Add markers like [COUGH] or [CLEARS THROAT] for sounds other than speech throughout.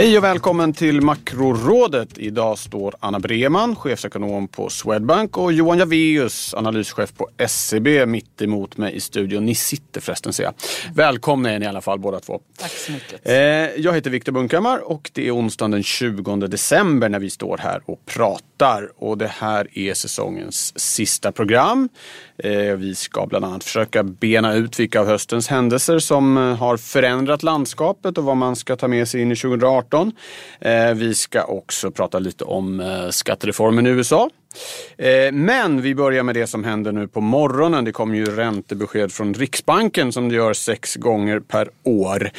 Hej och välkommen till Makrorådet. Idag står Anna Breman, chefsekonom på Swedbank och Johan Javeus, analyschef på SEB mitt emot mig i studion. Ni sitter förresten ser jag. Välkomna är ni i alla fall båda två. Tack så mycket. Eh, jag heter Viktor Bunkhammar och det är onsdagen den 20 december när vi står här och pratar. Och det här är säsongens sista program. Eh, vi ska bland annat försöka bena ut vilka av höstens händelser som eh, har förändrat landskapet och vad man ska ta med sig in i 2018. Eh, vi ska också prata lite om skattereformen i USA. Eh, men vi börjar med det som händer nu på morgonen. Det kommer ju räntebesked från Riksbanken som det gör sex gånger per år.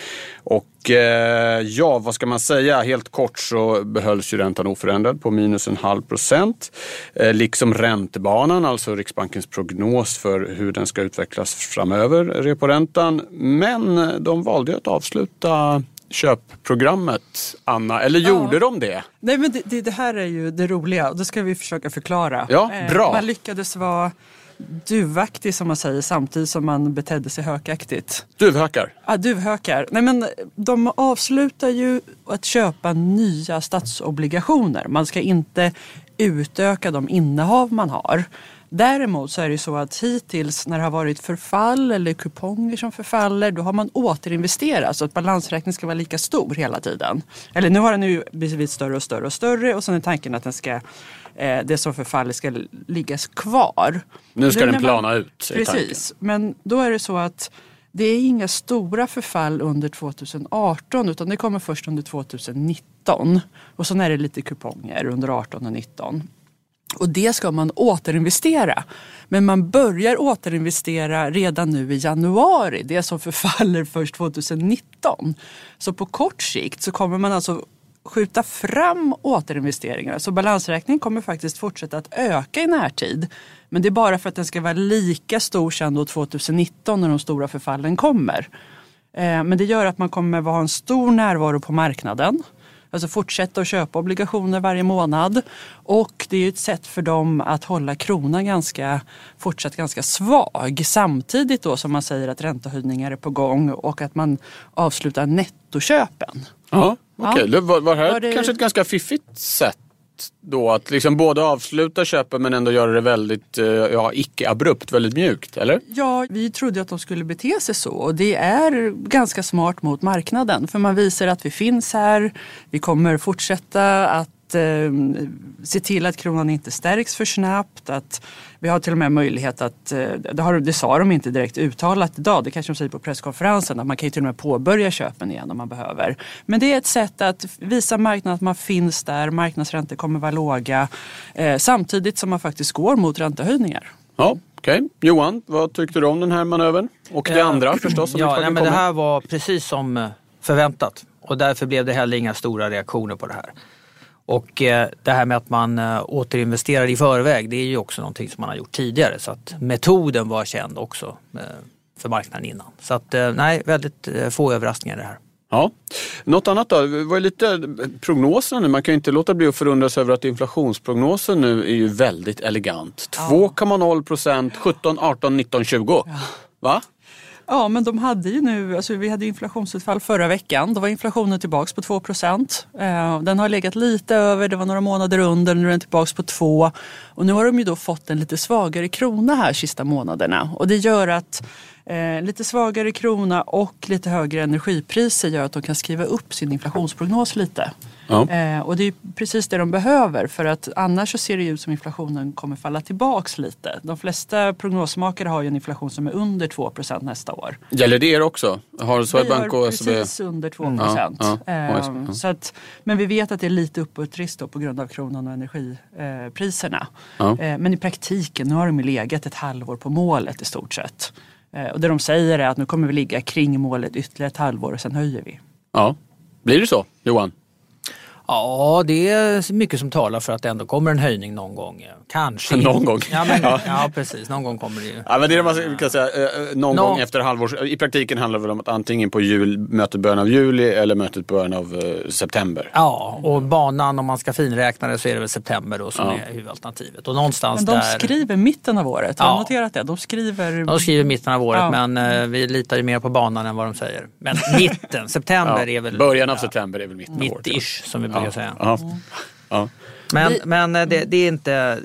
Och eh, ja, vad ska man säga? Helt kort så behölls ju räntan oförändrad på minus en halv procent. Eh, liksom räntebanan, alltså Riksbankens prognos för hur den ska utvecklas framöver, reporäntan. Men de valde att avsluta köpprogrammet, Anna. Eller gjorde ja. de det? Nej, men det, det, det, här är ju det roliga och det ska vi försöka förklara. Ja, bra. Eh, man lyckades vara duvaktig som man säger samtidigt som man betedde sig hökaktigt. Duvhökar? Ja, duvhökar. Nej, men de avslutar ju att köpa nya statsobligationer. Man ska inte utöka de innehav man har. Däremot så är det så att hittills när det har varit förfall eller kuponger som förfaller då har man återinvesterat så att balansräkningen ska vara lika stor hela tiden. Eller nu har den ju blivit större och större och större och sen är tanken att den ska, eh, det som förfaller ska liggas kvar. Nu ska den plana ut. Precis, men då är det så att det är inga stora förfall under 2018 utan det kommer först under 2019. Och sen är det lite kuponger under 18 och 19. Och det ska man återinvestera. Men man börjar återinvestera redan nu i januari, det som förfaller först 2019. Så på kort sikt så kommer man alltså skjuta fram återinvesteringarna. Så balansräkningen kommer faktiskt fortsätta att öka i närtid. Men det är bara för att den ska vara lika stor sen då 2019 när de stora förfallen kommer. Eh, men det gör att man kommer ha en stor närvaro på marknaden. Alltså fortsätta att köpa obligationer varje månad. Och det är ett sätt för dem att hålla kronan ganska, fortsatt ganska svag. Samtidigt då som man säger att räntehöjningar är på gång och att man avslutar nettoköpen. Ja, okej. Okay. Ja. Var, var här var det... kanske ett ganska fiffigt sätt då att liksom både avsluta köpet men ändå göra det väldigt eh, ja, icke-abrupt, väldigt mjukt, eller? Ja, vi trodde att de skulle bete sig så och det är ganska smart mot marknaden för man visar att vi finns här, vi kommer fortsätta att eh, se till att kronan inte stärks för snabbt. Att vi har till och med möjlighet att, eh, det, har, det sa de inte direkt uttalat idag, det kanske de säger på presskonferensen, att man kan ju till och med påbörja köpen igen om man behöver. Men det är ett sätt att visa marknaden att man finns där, marknadsräntor kommer vara låga eh, samtidigt som man faktiskt går mot räntehöjningar. Ja, Okej, okay. Johan, vad tyckte du om den här manövern? Och det andra förstås? ja, nej, men det här var precis som eh, förväntat och därför blev det heller inga stora reaktioner på det här. Och eh, det här med att man eh, återinvesterar i förväg det är ju också någonting som man har gjort tidigare så att metoden var känd också eh, för marknaden innan. Så att nej, väldigt få överraskningar i det här. Ja. Något annat då? Vad är lite prognoserna nu? Man kan ju inte låta bli att förundras över att inflationsprognosen nu är ju väldigt elegant. Ja. 2,0 procent 17, 18, 19, 20. Ja. Va? Ja, men de hade ju nu, alltså vi hade inflationsutfall förra veckan. Då var inflationen tillbaks på 2 procent. Eh, den har legat lite över, det var några månader under, nu är den tillbaks på 2. Och nu har de ju då fått en lite svagare krona här sista månaderna. Och det gör att eh, lite svagare krona och lite högre energipriser gör att de kan skriva upp sin inflationsprognos lite. Ja. Eh, och det är precis det de behöver för att annars så ser det ut som inflationen kommer falla tillbaks lite. De flesta prognosmakare har ju en inflation som är under 2% nästa år. Gäller det er också? Har Swedbank och SEB? precis under 2 mm. Ja, ja. Eh, så att, men vi vet att det är lite uppåtrisk på grund av kronan och energipriserna. Eh, men i praktiken, nu har de legat ett halvår på målet i stort sett. Eh, och det de säger är att nu kommer vi ligga kring målet ytterligare ett halvår och sen höjer vi. Ja, blir det så Johan? Ja, det är mycket som talar för att det ändå kommer en höjning någon gång. Kanske. [LAUGHS] Någon gång. Ja, men, ja. precis. Någon gång kommer det ju. Ja, men det är det man kan säga, eh, någon Nå- gång efter halvårs... I praktiken handlar det väl om att antingen på jul, mötet början av juli eller mötet början av eh, september. Ja, och banan om man ska finräkna det så är det väl september då som Ja. är huvudalternativet. Och någonstans Men de där... skriver mitten av året, har Ja. noterat det? De skriver... De skriver mitten av året Ja. men eh, vi litar ju mer på banan än vad de säger. Men mitten, [LAUGHS] september är väl Början av september är väl mitten av året. ja. mitt-ish som vi brukar Ja. säga. Ja. Ja. Men, men eh, det, det är inte...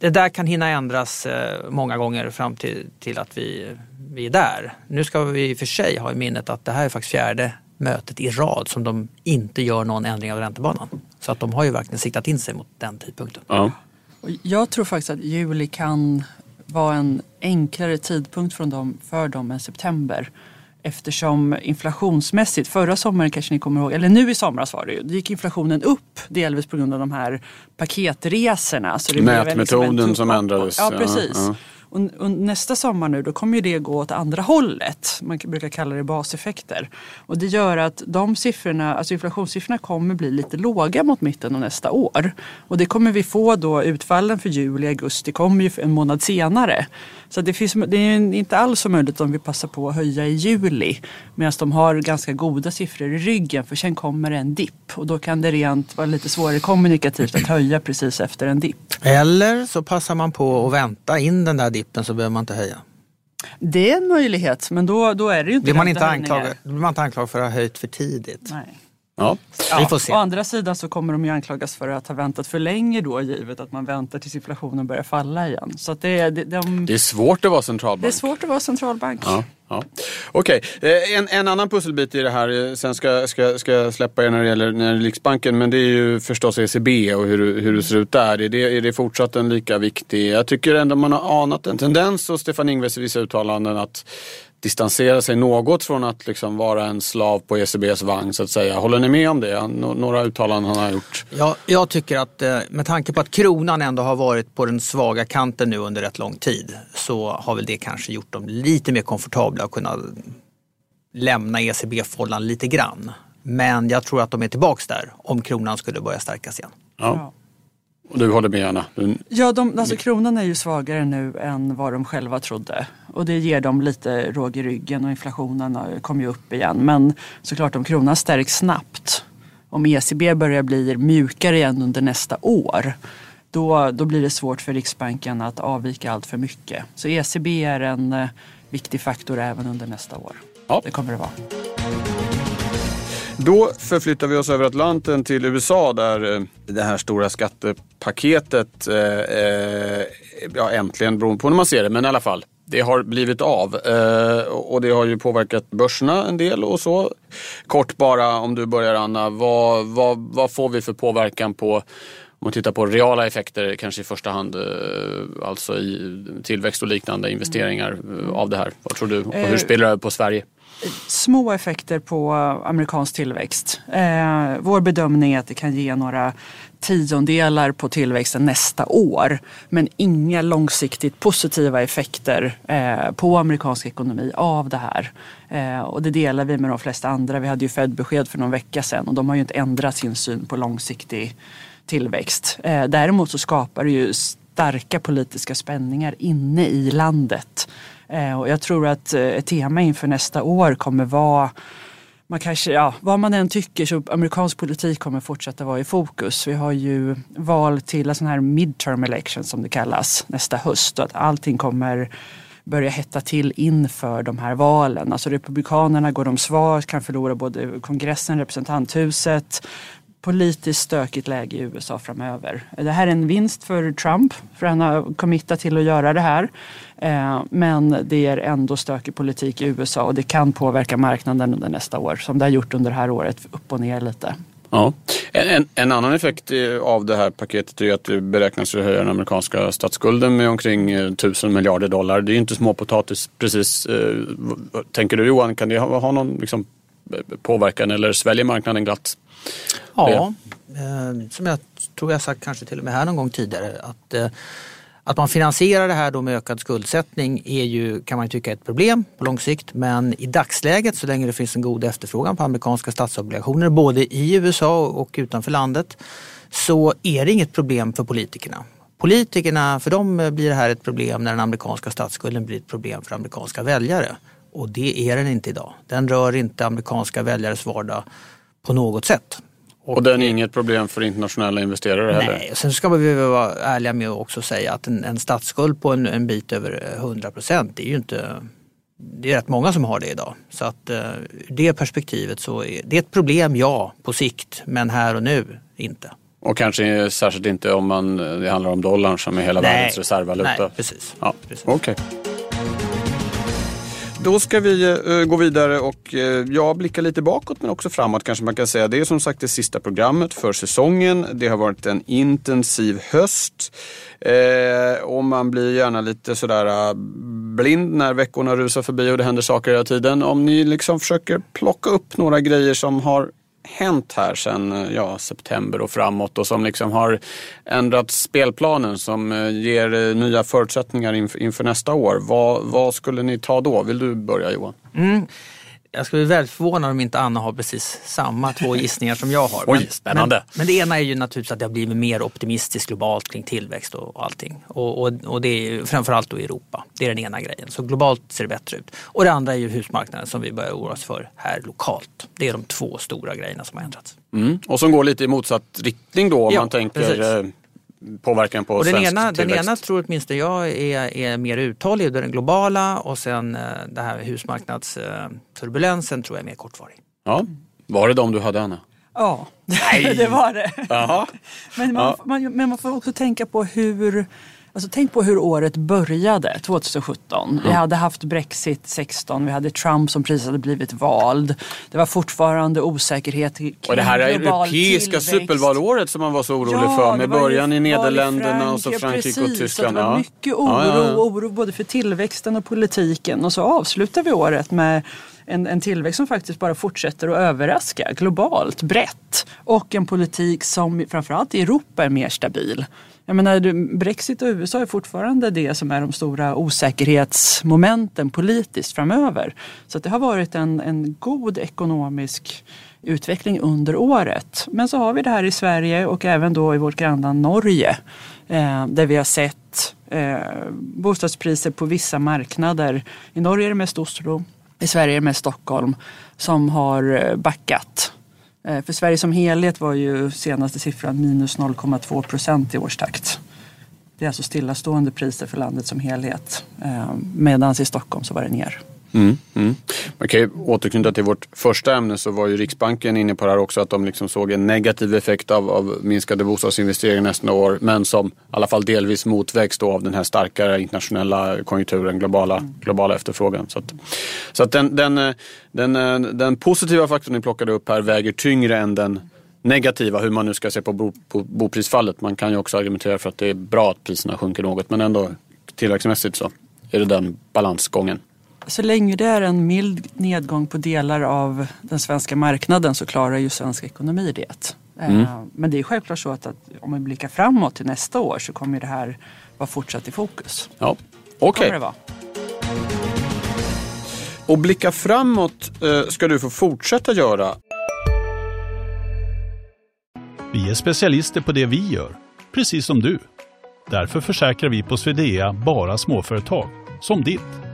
Det, där kan hinna ändras eh, många gånger fram till, till att vi, vi är där. Nu ska vi i och för sig ha i minnet att det här är faktiskt fjärde mötet i rad som de inte gör någon ändring av räntebanan. Så att de har ju verkligen siktat in sig mot den tidpunkten. Ja. Och Jag tror faktiskt att juli kan vara en enklare tidpunkt för dem, för dem än september. Eftersom inflationsmässigt, förra sommaren kanske ni kommer ihåg, eller nu i somras var det ju, då gick inflationen upp delvis på grund av de här paketresorna. Så det Mätmetoden en tuff som ändrades, Ja, ja, precis. ja. Och, och nästa sommar nu, då kommer ju det gå åt andra hållet. Man brukar kalla det baseffekter. Och det gör att de siffrorna, alltså inflationssiffrorna kommer bli lite låga mot mitten av nästa år. Och det kommer vi få då, utfallen för juli, augusti kommer ju en månad senare. Så det, finns, det är inte alls så möjligt om vi passar på att höja i juli. Medan de har ganska goda siffror i ryggen för sen kommer en dipp. Och då kan det rent vara lite svårare kommunikativt att höja precis efter en dipp. Eller så passar man på att vänta in den där dippen så behöver man inte höja. Det är en möjlighet men då, då är det ju inte Blir man, inte anklagad, blir man inte anklagad för att ha höjt för tidigt? Nej. Ja. Vi får se. Å andra sidan så kommer de ju anklagas för att ha väntat för länge då givet att man väntar tills inflationen börjar falla igen. Så att det, det, de, Det är svårt att vara centralbank. det är svårt att vara centralbank. Ja, ja. Okej, Eh, en, en annan pusselbit i det här, eh, sen ska, ska, ska jag släppa er när det gäller, när det gäller Riksbanken, men det är ju förstås ECB och hur, hur det ser ut där. Är det, är det fortsatt en lika viktig? Jag tycker ändå man har anat en tendens hos Stefan Ingves i vissa uttalanden att distansera sig något från att liksom vara en slav på ECBs vagn så att säga. Håller ni med om det? Några uttalanden han har gjort. Ja, jag tycker att eh, med tanke på att kronan ändå har varit på den svaga kanten nu under rätt lång tid så har väl det kanske gjort dem lite mer komfortabla att kunna lämna ECB-fållan lite grann. Men jag tror att de är tillbaks där om kronan skulle börja stärkas igen. Ja. Och du håller med Anna? Du, Ja, de, alltså kronan är ju svagare nu än vad de själva trodde. Och det ger dem lite råg i ryggen och inflationen har- kom ju upp igen. Men såklart om kronan stärks snabbt, om ECB börjar bli mjukare igen under nästa år, då, då blir det svårt för Riksbanken att avvika allt för mycket. Så ECB är en eh, viktig faktor även under nästa år. Ja. Det kommer det vara. Då förflyttar vi oss över Atlanten till USA där eh, det här stora skattepaketet eh, eh, ja, äntligen, beroende på hur man ser det, men i alla fall. Det har blivit av eh, och det har ju påverkat börserna en del och så. Kort bara om du börjar Anna, vad, vad, vad får vi för påverkan på om man tittar på reala effekter, kanske i första hand alltså i tillväxt och liknande investeringar eh, av det här. Vad tror du? Och hur spelar det på Sverige? Små effekter på amerikansk tillväxt. Eh, vår bedömning är att det kan ge några tiondelar på tillväxten nästa år. Men inga långsiktigt positiva effekter eh, på amerikansk ekonomi av det här. Eh, och det delar vi med de flesta andra. Vi hade ju Fed-besked för någon vecka sedan och de har ju inte ändrat sin syn på långsiktig tillväxt. Eh, däremot så skapar det ju starka politiska spänningar inne i landet. Eh, och jag tror att eh, ett tema inför nästa år kommer vara man kanske, ja, vad man än tycker så amerikansk politik kommer fortsätta vara i fokus. Vi har ju val till en sån här midterm election som det kallas nästa höst och att allting kommer börja hetta till inför de här valen. Alltså republikanerna går de svagt, kan förlora både kongressen, representanthuset politiskt stökigt läge i USA framöver. Det här är en vinst för Trump för han har committat till att göra det här. Eh, men det är ändå stökig politik i USA och det kan påverka marknaden under nästa år som det har gjort under det här året, upp och ner lite. Ja. En, en, en annan effekt eh, av det här paketet är att det beräknas att höja den amerikanska statsskulden med omkring eh, 1000 miljarder dollar. Det är inte småpotatis precis. Tänker du Johan, kan det ha, ha någon liksom, påverkan eller sväljer marknaden glatt? Ja, eh, som jag tror jag sagt kanske till och med här någon gång tidigare att eh, Att man finansierar det här då med ökad skuldsättning är ju, kan man tycka ett problem på lång sikt. Men i dagsläget, så länge det finns en god efterfrågan på amerikanska statsobligationer både i USA och utanför landet, så är det inget problem för politikerna. Politikerna, för dem blir det här ett problem när den amerikanska statsskulden blir ett problem för amerikanska väljare. Och det är den inte idag. Den rör inte amerikanska väljares vardag på något sätt. Och, och den är inget problem för internationella investerare nej, heller? Nej, sen ska vi vara ärliga med att också säga att en, en statsskuld på en, en bit över 100 procent, det är ju inte det är rätt många som har det idag. Så att uh, ur det perspektivet så är det ett problem, ja, på sikt. Men här och nu, inte. Och kanske särskilt inte om man, det handlar om dollarn som är hela nej, världens reservvaluta? Nej, precis. Ja, precis. Okay. Då ska vi uh, gå vidare och eh, uh, jag blickar lite bakåt men också framåt kanske man kan säga. Det är som sagt det sista programmet för säsongen. Det har varit en intensiv höst. Uh, och man blir gärna lite sådär blind när veckorna rusar förbi och det händer saker hela tiden. Om ni liksom försöker plocka upp några grejer som har hänt här sedan eh, ja, september och framåt och som liksom har ändrat spelplanen som eh, ger eh, nya förutsättningar inför, inför nästa år. Vad, vad, skulle ni ta då? Vill du börja Johan? Mm jag skulle bli väldigt förvånad om inte Anna har precis samma två [LAUGHS] gissningar som jag har. Oj, spännande. Men, men, det ena är ju naturligtvis att det har blivit mer optimistiskt globalt kring tillväxt och allting. Och, och, och det är framförallt då i Europa. Det är den ena grejen. Så globalt ser det bättre ut. Och det andra är ju husmarknaden som vi börjar oroa oss för här lokalt. Det är de två stora grejerna som har ändrats. Mm. Och som går lite i motsatt riktning då om ja, man tänker precis eh, påverkan på och den svensk ena, tillväxt? Den ena tror åtminstone jag är, är mer uthållig, den globala och sen eh, det här husmarknadsturbulensen tror jag är mer kortvarig. Ja, var det de du hade Anna? Ja, [LAUGHS] det var det. men, man, ja. man, men man får också tänka på hur Alltså, tänk på hur året började 2017. Mm. Vi hade haft Brexit 16, vi hade Trump som precis hade blivit vald. Det var fortfarande osäkerhet kring Och det här är europeiska supervalåret som man var så orolig ja, för med början i Nederländerna och så Frankrike precis, och Tyskland. det var mycket oro, ja, ja. oro både för tillväxten och politiken och så avslutar vi året med en, en tillväxt som faktiskt bara fortsätter att överraska globalt, brett. Och en politik som framförallt i Europa är mer stabil. Jag menar, Brexit och USA är fortfarande det som är de stora osäkerhetsmomenten politiskt framöver. Så det har varit en, en god ekonomisk utveckling under året. Men så har vi det här i Sverige och även då i vårt grannland Norge eh, där vi har sett eh, bostadspriser på vissa marknader. I Norge är det mest Oslo, i Sverige är det mest Stockholm som har eh, backat Eh, för Sverige som helhet var ju senaste siffran minus 0,2 procent i årstakt. Det är alltså stillastående priser för landet som helhet. Eh, medan i Stockholm så var det ner. Mm, mm. Man kan ju återknyta till vårt första ämne så var ju Riksbanken inne på det här också att de liksom såg en negativ effekt av, av minskade bostadsinvesteringar nästa år men som i alla fall delvis motvägs av den här starkare internationella konjunkturen, globala, globala efterfrågan. Så, att, så att den, den, den, den positiva faktorn ni plockade upp här väger tyngre än den negativa, hur man nu ska se på, bo, på boprisfallet. Man kan ju också argumentera för att det är bra att priserna sjunker något men ändå tillväxtmässigt så är det den balansgången. Så länge det är en mild nedgång på delar av den svenska marknaden så klarar ju svensk ekonomi det. Eh, mm. Men det är självklart så att, att om vi blickar framåt till nästa år så kommer det här vara fortsatt i fokus. Ja, okej. Okay. Och blicka framåt eh, ska du få fortsätta göra. Vi är specialister på det vi gör, precis som du. Därför försäkrar vi på Swedea bara småföretag, som ditt.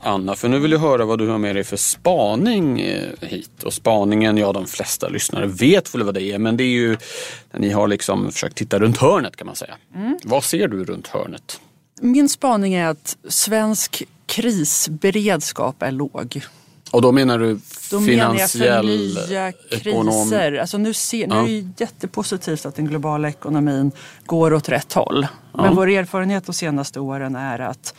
Anna, för nu vill jag höra vad du har med dig för spaning eh, hit. Och spaningen, ja de flesta lyssnare vet väl vad det är, men det är ju när ni har liksom försökt titta runt hörnet kan man säga. Mm. Vad ser du runt hörnet? Min spaning är att svensk krisberedskap är låg. Och då menar du Då finansiell menar jag för nya ekonom... kriser. Alltså nu, ser, nu Ja. är det jättepositivt att den globala ekonomin går åt rätt håll. Men vår erfarenhet de senaste åren är att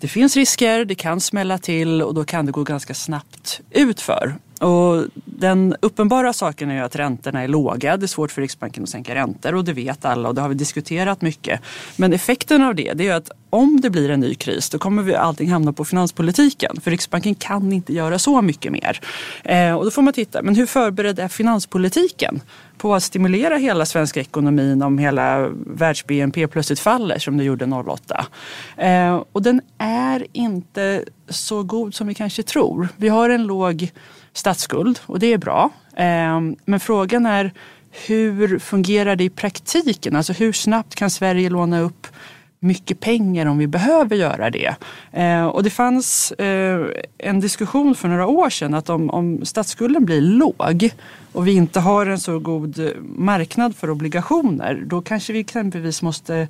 det finns risker, det kan smälla till och då kan det gå ganska snabbt utför. Och den uppenbara saken är ju att räntorna är låga. Det är svårt för Riksbanken att sänka räntor och det vet alla och det har vi diskuterat mycket. Men effekten av det, det är ju att om det blir en ny kris då kommer vi allting hamna på finanspolitiken. För Riksbanken kan inte göra så mycket mer. Eh, och då får man titta, men hur förberedd är finanspolitiken på att stimulera hela svenska ekonomin om hela världs-BNP plötsligt faller som det gjorde 08? Eh, och den är inte så god som vi kanske tror. Vi har en låg statsskuld och det är bra. Ehm, men frågan är hur fungerar det i praktiken? Alltså hur snabbt kan Sverige låna upp mycket pengar om vi behöver göra det. Eh, och det fanns eh, en diskussion för några år sedan att om, om statsskulden blir låg och vi inte har en så god marknad för obligationer då kanske vi exempelvis måste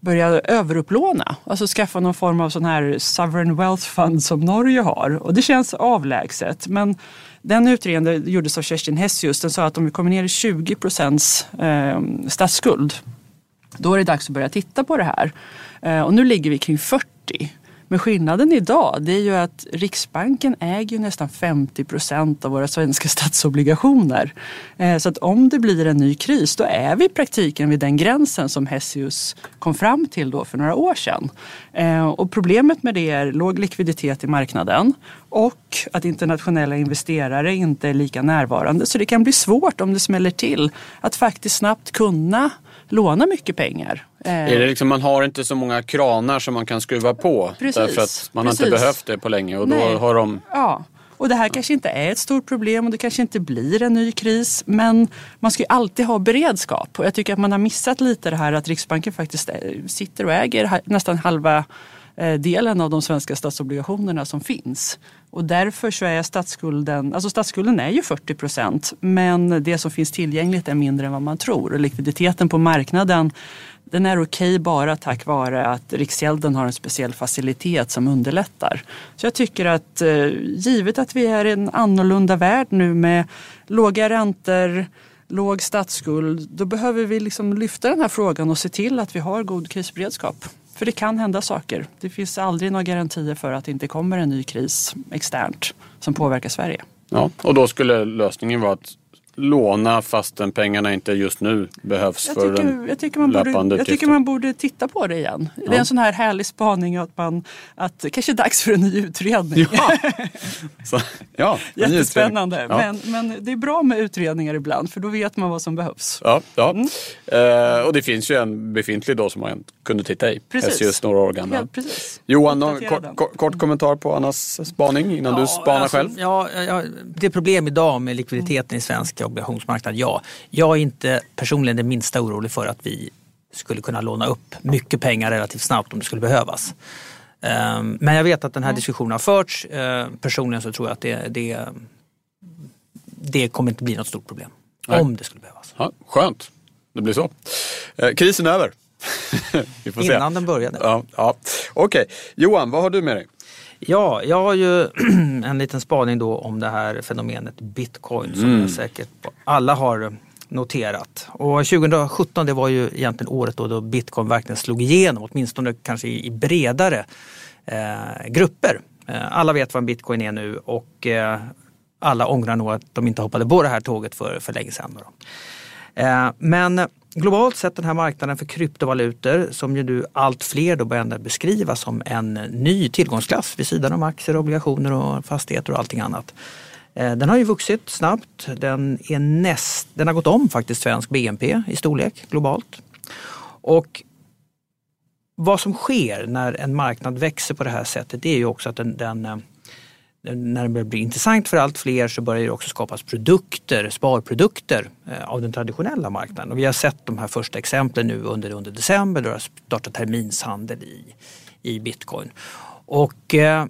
börja överupplåna. Alltså skaffa någon form av sån här sovereign wealth fund som Norge har. Och det känns avlägset. Men den utredningen gjordes av Kerstin Hessius. Den sa att om vi kommer ner i 20 procents ehm, statsskuld då är det dags att börja titta på det här. Eh, och nu ligger vi kring 40. Men skillnaden idag det är ju att Riksbanken äger ju nästan 50 procent av våra svenska statsobligationer. Eh, så att om det blir en ny kris då är vi i praktiken vid den gränsen som Hessius kom fram till då för några år sedan. Eh, och problemet med det är låg likviditet i marknaden och att internationella investerare inte är lika närvarande. Så det kan bli svårt om det smäller till att faktiskt snabbt kunna låna mycket pengar. Eh, Är det liksom, man har inte så många kranar som man kan skruva på. Precis, Därför att man har inte behövt det på länge och då har de... Ja, och det här kanske inte är ett stort problem och det kanske inte blir en ny kris. Men man ska ju alltid ha beredskap. Och jag tycker att man har missat lite det här att Riksbanken faktiskt eh, sitter och äger nästan halva Eh, delen av de svenska statsobligationerna som finns. Och därför så är statsskulden, alltså statsskulden är ju 40 procent men det som finns tillgängligt är mindre än vad man tror. Och likviditeten på marknaden den är okej bara tack vare att Riksgälden har en speciell facilitet som underlättar. Så jag tycker att eh, givet att vi är i en annorlunda värld nu med låga räntor, låg statsskuld, då behöver vi liksom lyfta den här frågan och se till att vi har god krisberedskap. För det kan hända saker. Det finns aldrig några garantier för att det inte kommer en ny kris externt som påverkar Sverige. Ja, och då skulle lösningen vara att låna fastän pengarna inte just nu behövs Jag för tycker, den jag, tycker man löpande borde, jag tycker man borde titta på det igen. Det är en sån här härlig spaning att man att det kanske är dags för en ny utredning. Ja, [LAUGHS] så, ja Jättespännande. utredning. Ja. Men, men det är bra med utredningar ibland för då vet man vad som behövs. Ja, ja. Mm. Eh, och det finns ju en befintlig då som man kunde titta i. Precis. Några år gammal. Precis. Johan, någon kort, kort, kort kommentar på Annas spaning innan du spanar alltså, själv? Ja, ja, det är problem idag med likviditeten i svensk obligationsmarknad, ja. Jag är inte personligen det minsta orolig för att vi skulle kunna låna upp mycket pengar relativt snabbt om det skulle behövas. Ehm, Men jag vet att den här diskussionen har förts. Ehm, Personligen så tror jag att det, det, det kommer inte bli något stort problem. Nej. Om det skulle behövas. Ja, skönt, det blir så. Eh, krisen är över. [LAUGHS] Får se. Innan den började. Ja, ja. Okej, Johan, vad har du med dig? Ja, jag har ju [CLEARS THROAT] en liten spaning då om det här fenomenet bitcoin som Mm. jag säkert alla har noterat. Och 2017 det var ju egentligen året då, då bitcoin verkligen slog igenom, åtminstone kanske i, bredare eh, grupper. Eh, alla vet vad en bitcoin är nu och eh, alla ångrar nog att de inte hoppade på det här tåget för, för länge sedan. Eh, men globalt sett den här marknaden för kryptovalutor som ju nu allt fler då börjar beskriva som en ny tillgångsklass vid sidan om aktier, obligationer och fastigheter och allting annat. Eh, den har ju vuxit snabbt. Den, är näst, den har gått om faktiskt svensk BNP i storlek globalt. Och vad som sker när en marknad växer på det här sättet det är ju också att den, den eh, när det börjar bli intressant för allt fler så börjar det också skapas produkter, sparprodukter eh, av den traditionella marknaden. Och vi har sett de här första exemplen nu under, under december då det har startat terminshandel i, i bitcoin. Och eh,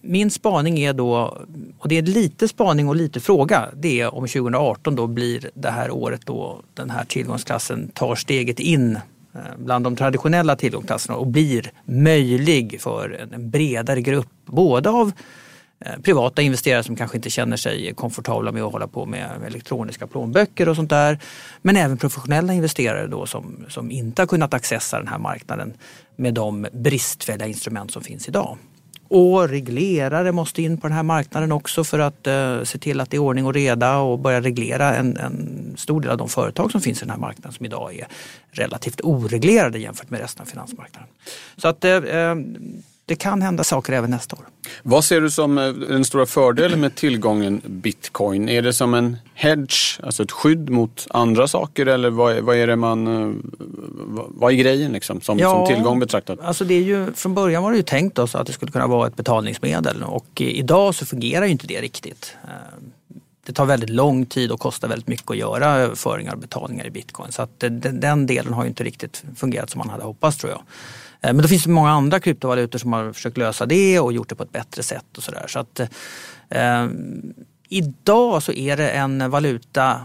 min spaning är då, och det är lite spaning och lite fråga, det är om 2018 då blir det här året då den här tillgångsklassen tar steget in eh, bland de traditionella tillgångsklasserna och blir möjlig för en- bredare grupp både av Eh, privata investerare som kanske inte känner sig komfortabla med att hålla på med elektroniska plånböcker och sånt där. Men även professionella investerare då som, som inte har kunnat accessa den här marknaden med de bristfälliga instrument som finns idag. Och reglerare måste in på den här marknaden också för att uh, se till att det är ordning och reda och börja reglera en, en, stor del av de företag som finns i den här marknaden som idag är relativt oreglerade jämfört med resten av finansmarknaden. Så att uh, det kan hända saker även nästa år. Vad ser du som eh, den stora fördelen med tillgången bitcoin? Är det som en hedge, alltså ett skydd mot andra saker eller vad, vad är det man, eh, vad är grejen liksom som, ja, som tillgång betraktat? Alltså det är ju, från början var det ju tänkt oss att det skulle kunna vara ett betalningsmedel och idag så fungerar ju inte det riktigt. Eh, det tar väldigt lång tid och kostar väldigt mycket att göra överföringar och betalningar i bitcoin. Så att den delen har ju inte riktigt fungerat som man hade hoppats tror jag. Eh, men då finns det många andra kryptovalutor som har försökt lösa det och gjort det på ett bättre sätt och sådär. Så att eh, idag så är det en valuta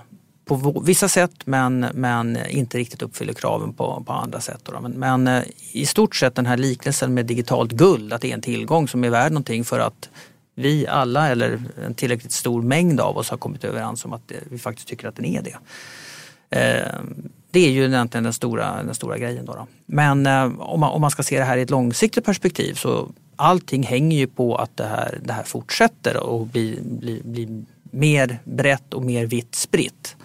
på vissa sätt men, men inte riktigt uppfyller kraven på, på andra sätt. Men, men, eh, i stort sett den här liknelsen med digitalt guld, att det är en tillgång som är värd någonting för att vi alla eller en tillräckligt stor mängd av oss har kommit överens om att eh, vi faktiskt tycker att den är det. Det är ju egentligen den stora, den stora grejen. Då, då. Men eh, om, man, om man ska se det här i ett långsiktigt perspektiv så allting hänger ju på att det här, det här fortsätter och blir bli, bli mer brett och mer vitt spritt.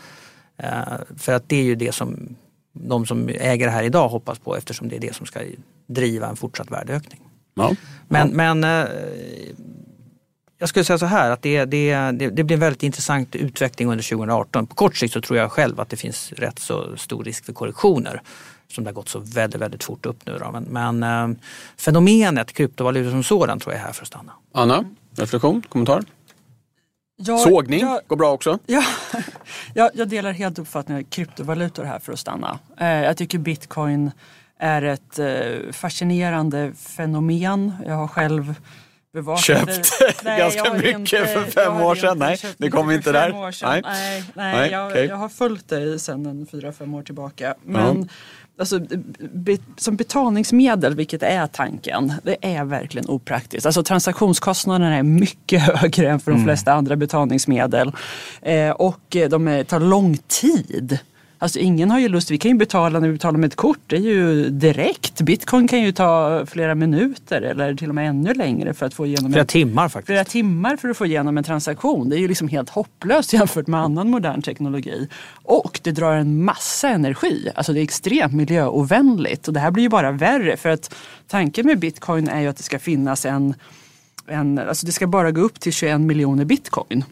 Eh, för att det är ju det som de som äger det här idag hoppas på eftersom det är det som ska driva en fortsatt värdeökning. Ja. Men, ja. men eh, jag skulle säga så här att det, det, det, det, blir en väldigt intressant utveckling under 2018. På kort sikt så tror jag själv att det finns rätt så stor risk för korrektioner som det har gått så väldigt, väldigt fort upp nu. Då. Men, men eh, fenomenet kryptovalutor som sådan tror jag är här för att stanna. Anna, reflektion, kommentar? Jag, Sågning jag, går bra också. Ja, [LAUGHS] jag, jag delar helt uppfattningen att kryptovalutor är här för att stanna. Eh, jag tycker bitcoin är ett eh, fascinerande fenomen. Jag har själv Köpt [LAUGHS] nej, ganska mycket inte, för fem år sedan? Nej, det kom inte där? Nej, nej, nej jag, okay. jag, har följt dig sedan en fyra, fem år tillbaka. Men mm. alltså, be, som betalningsmedel, vilket är tanken, det är verkligen opraktiskt. Alltså transaktionskostnaderna är mycket [LAUGHS] högre än för de mm. flesta andra betalningsmedel. Eh, och de är, tar lång tid Alltså ingen har ju lust, vi kan ju betala när vi betalar med ett kort, det är ju direkt. Bitcoin kan ju ta flera minuter eller till och med ännu längre för att få igenom Flera en, timmar faktiskt. Flera timmar för att få igenom en transaktion. Det är ju liksom helt hopplöst jämfört med annan modern teknologi. Och det drar en massa energi. Alltså det är extremt miljöovänligt och det här blir ju bara värre för att tanken med bitcoin är ju att det ska finnas en, en alltså det ska bara gå upp till 21 miljoner bitcoin.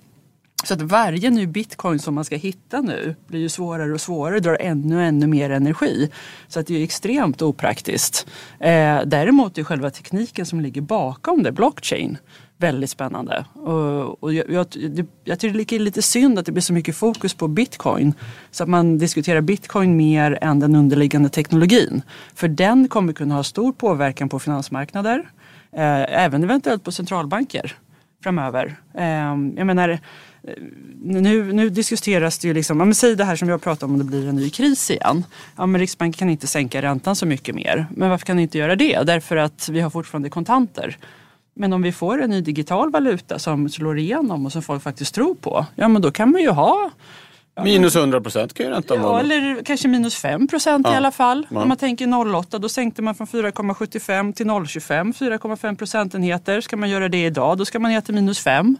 Så att varje ny bitcoin som man ska hitta nu blir ju svårare och svårare, drar ännu ännu mer energi. Så att det är extremt opraktiskt. Eh, däremot är själva tekniken som ligger bakom det, blockchain, väldigt spännande. Och, och jag, jag, jag tycker det är lite synd att det blir så mycket fokus på bitcoin. Så att man diskuterar bitcoin mer än den underliggande teknologin. För den kommer kunna ha stor påverkan på finansmarknader. Eh, även eventuellt på centralbanker framöver. Eh, jag menar, nu, nu diskuteras det ju liksom, ja, men säg det här som jag pratade om om det blir en ny kris igen. Ja, men Riksbanken kan inte sänka räntan så mycket mer. Men varför kan ni inte göra det? Därför att vi har fortfarande kontanter. Men om vi får en ny digital valuta som slår igenom och som folk faktiskt tror på, ja men då kan man ju ha Minus 100 procent kan ju räntan vara. Ja, eller kanske minus 5 procent ja. i alla fall. Ja. Om man tänker 08, då sänkte man från 4,75 till 0,25, 4,5 procentenheter. Ska man göra det idag, då ska man ner till minus 5.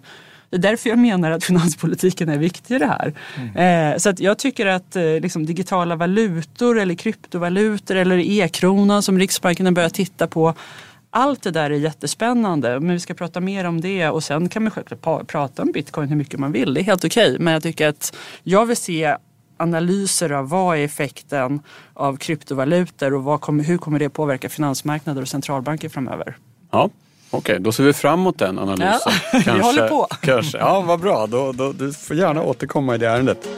Det är därför jag menar att finanspolitiken är viktig i det här. Mm. Eh, så att jag tycker att eh, liksom, digitala valutor eller kryptovalutor eller e-kronan som Riksbanken har börjat titta på allt det där är jättespännande, men vi ska prata mer om det och sen kan man självklart prata om bitcoin hur mycket man vill. Det är helt okej, okay. men jag tycker att jag vill se analyser av vad är effekten av kryptovalutor och kommer, hur kommer det påverka finansmarknader och centralbanker framöver. Ja, Okej, då ser vi fram emot den analysen. Ja, kanske, [LAUGHS] vi håller på. Kanske. Ja, vad bra. Då, då, du får gärna återkomma i det ärendet.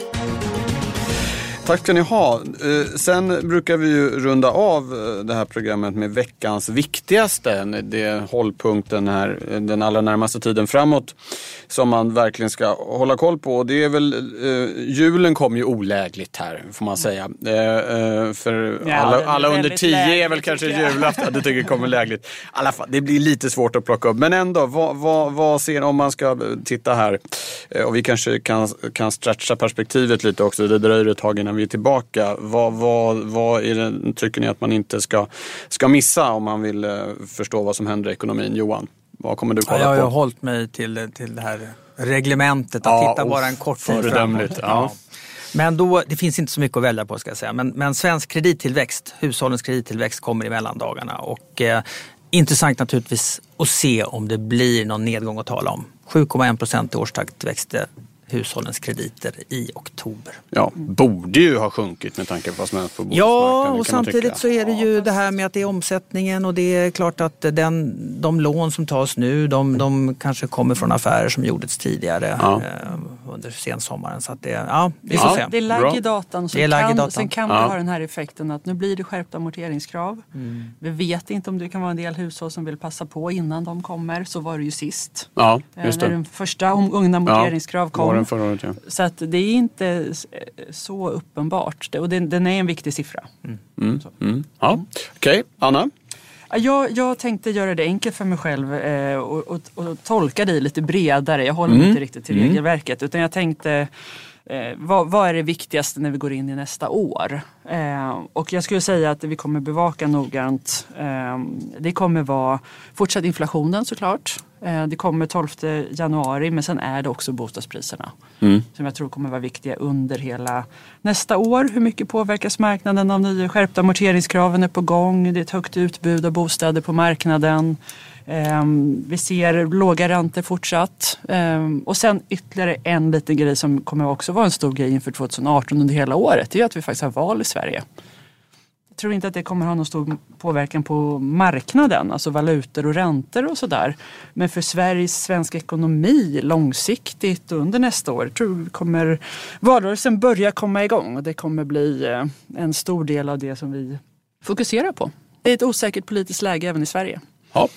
Tack ska ni ha. Eh, sen brukar vi ju runda av eh, det här programmet med veckans viktigaste. Det är hållpunkten här eh, den allra närmaste tiden framåt som man verkligen ska hålla koll på. Det är väl, julen kom ju olägligt här får man säga. För Ja, alla, alla under tio är väl kanske julafton. Du tycker det kommer lägligt. I alla fall, det blir lite svårt att plocka upp. Men ändå, vad, vad, vad ser om man ska titta här. Och vi kanske kan, kan stretcha perspektivet lite också. Det dröjer ett tag innan vi är tillbaka. Vad, vad, vad är det, tycker ni att man inte ska, ska missa om man vill eh, förstå vad som händer i ekonomin? Johan, vad kommer du Ja, kolla jag har på? hållit mig till, till det här reglementet att Ja, titta uff, bara en kort tid framåt. ja. Men då, det finns inte så mycket att välja på ska jag säga. Men, men svensk kredittillväxt, hushållens kredittillväxt kommer i mellandagarna. Och, eh, intressant naturligtvis att se om det blir någon nedgång att tala om. 7,1 procent i årstakt växte hushållens krediter i oktober. Ja, borde ju ha sjunkit med tanke på vad som hänt på Ja, bostadsmarknaden. och kan man samtidigt så är det ju det här med att det är omsättningen och det är klart att den, de lån som tas nu de, de kanske kommer från affärer som gjordes tidigare Ja. eh, under sensommaren. Så att det, ja, vi får Ja. se. Det är lagg i datan. I kan, datan. Sen kan Ja. vi ha den här effekten att nu blir det skärpta amorteringskrav. Vi vet inte om det kan vara en del hushåll som vill passa på innan de kommer. Så var det ju sist. Ja, Eh, just När det. den första omgången amorteringskrav kom. Våren förra året, ja. Så att det är inte så uppenbart. Det- Och den, den är en viktig siffra. Mm. Ja. Okej, Anna? Ja, Jag, jag tänkte göra det enkelt för mig själv eh, och, och, och tolka det lite bredare. Jag håller mig inte riktigt till regelverket. Utan jag tänkte, eh, vad, vad är det viktigaste när vi går in i nästa år? Eh, och jag skulle säga att vi kommer bevaka noggrant, eh, det kommer vara fortsatt inflationen såklart. Eh, det kommer 12 januari men sen är det också bostadspriserna. Som jag tror kommer vara viktiga under hela nästa år. Hur mycket påverkas marknaden av nya skärpta amorteringskraven är på gång. Det är ett högt utbud av bostäder på marknaden. Ehm, vi ser låga räntor fortsatt. Ehm, och sen ytterligare en liten grej som kommer också vara en stor grej inför 2018 under hela året. Det är att vi faktiskt har val i Sverige. Jag tror inte att det kommer ha någon stor påverkan på marknaden, alltså valutor och räntor och sådär. Men för Sveriges svenska ekonomi långsiktigt under nästa år tror jag kommer valrörelsen börja komma igång och det kommer bli eh, en stor del av det som vi fokuserar på. Det är ett osäkert politiskt läge även i Sverige. Ja.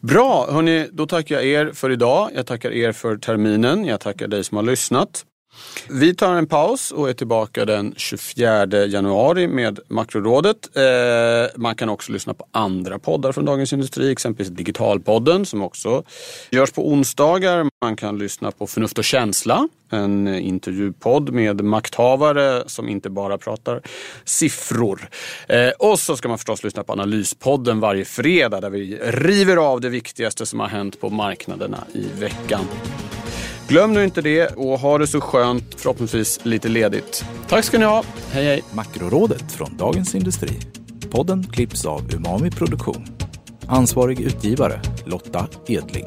Bra, hörni, då tackar jag er för idag. Jag tackar er för terminen. Jag tackar dig som har lyssnat. Vi tar en paus och är tillbaka den 24 januari med Makrorådet. Eh, man kan också lyssna på andra poddar från Dagens Industri, exempelvis Digitalpodden som också görs på onsdagar. Man kan lyssna på Förnuft och känsla, en intervjupodd med makthavare som inte bara pratar siffror. Eh, och så ska man förstås lyssna på Analyspodden varje fredag där vi river av det viktigaste som har hänt på marknaderna i veckan. Glöm nu inte det och ha det så skönt, förhoppningsvis lite ledigt. Tack ska ni ha. Hej hej. Makrorådet från Dagens Industri. Podden klipps av Umami Produktion. Ansvarig utgivare Lotta Edling.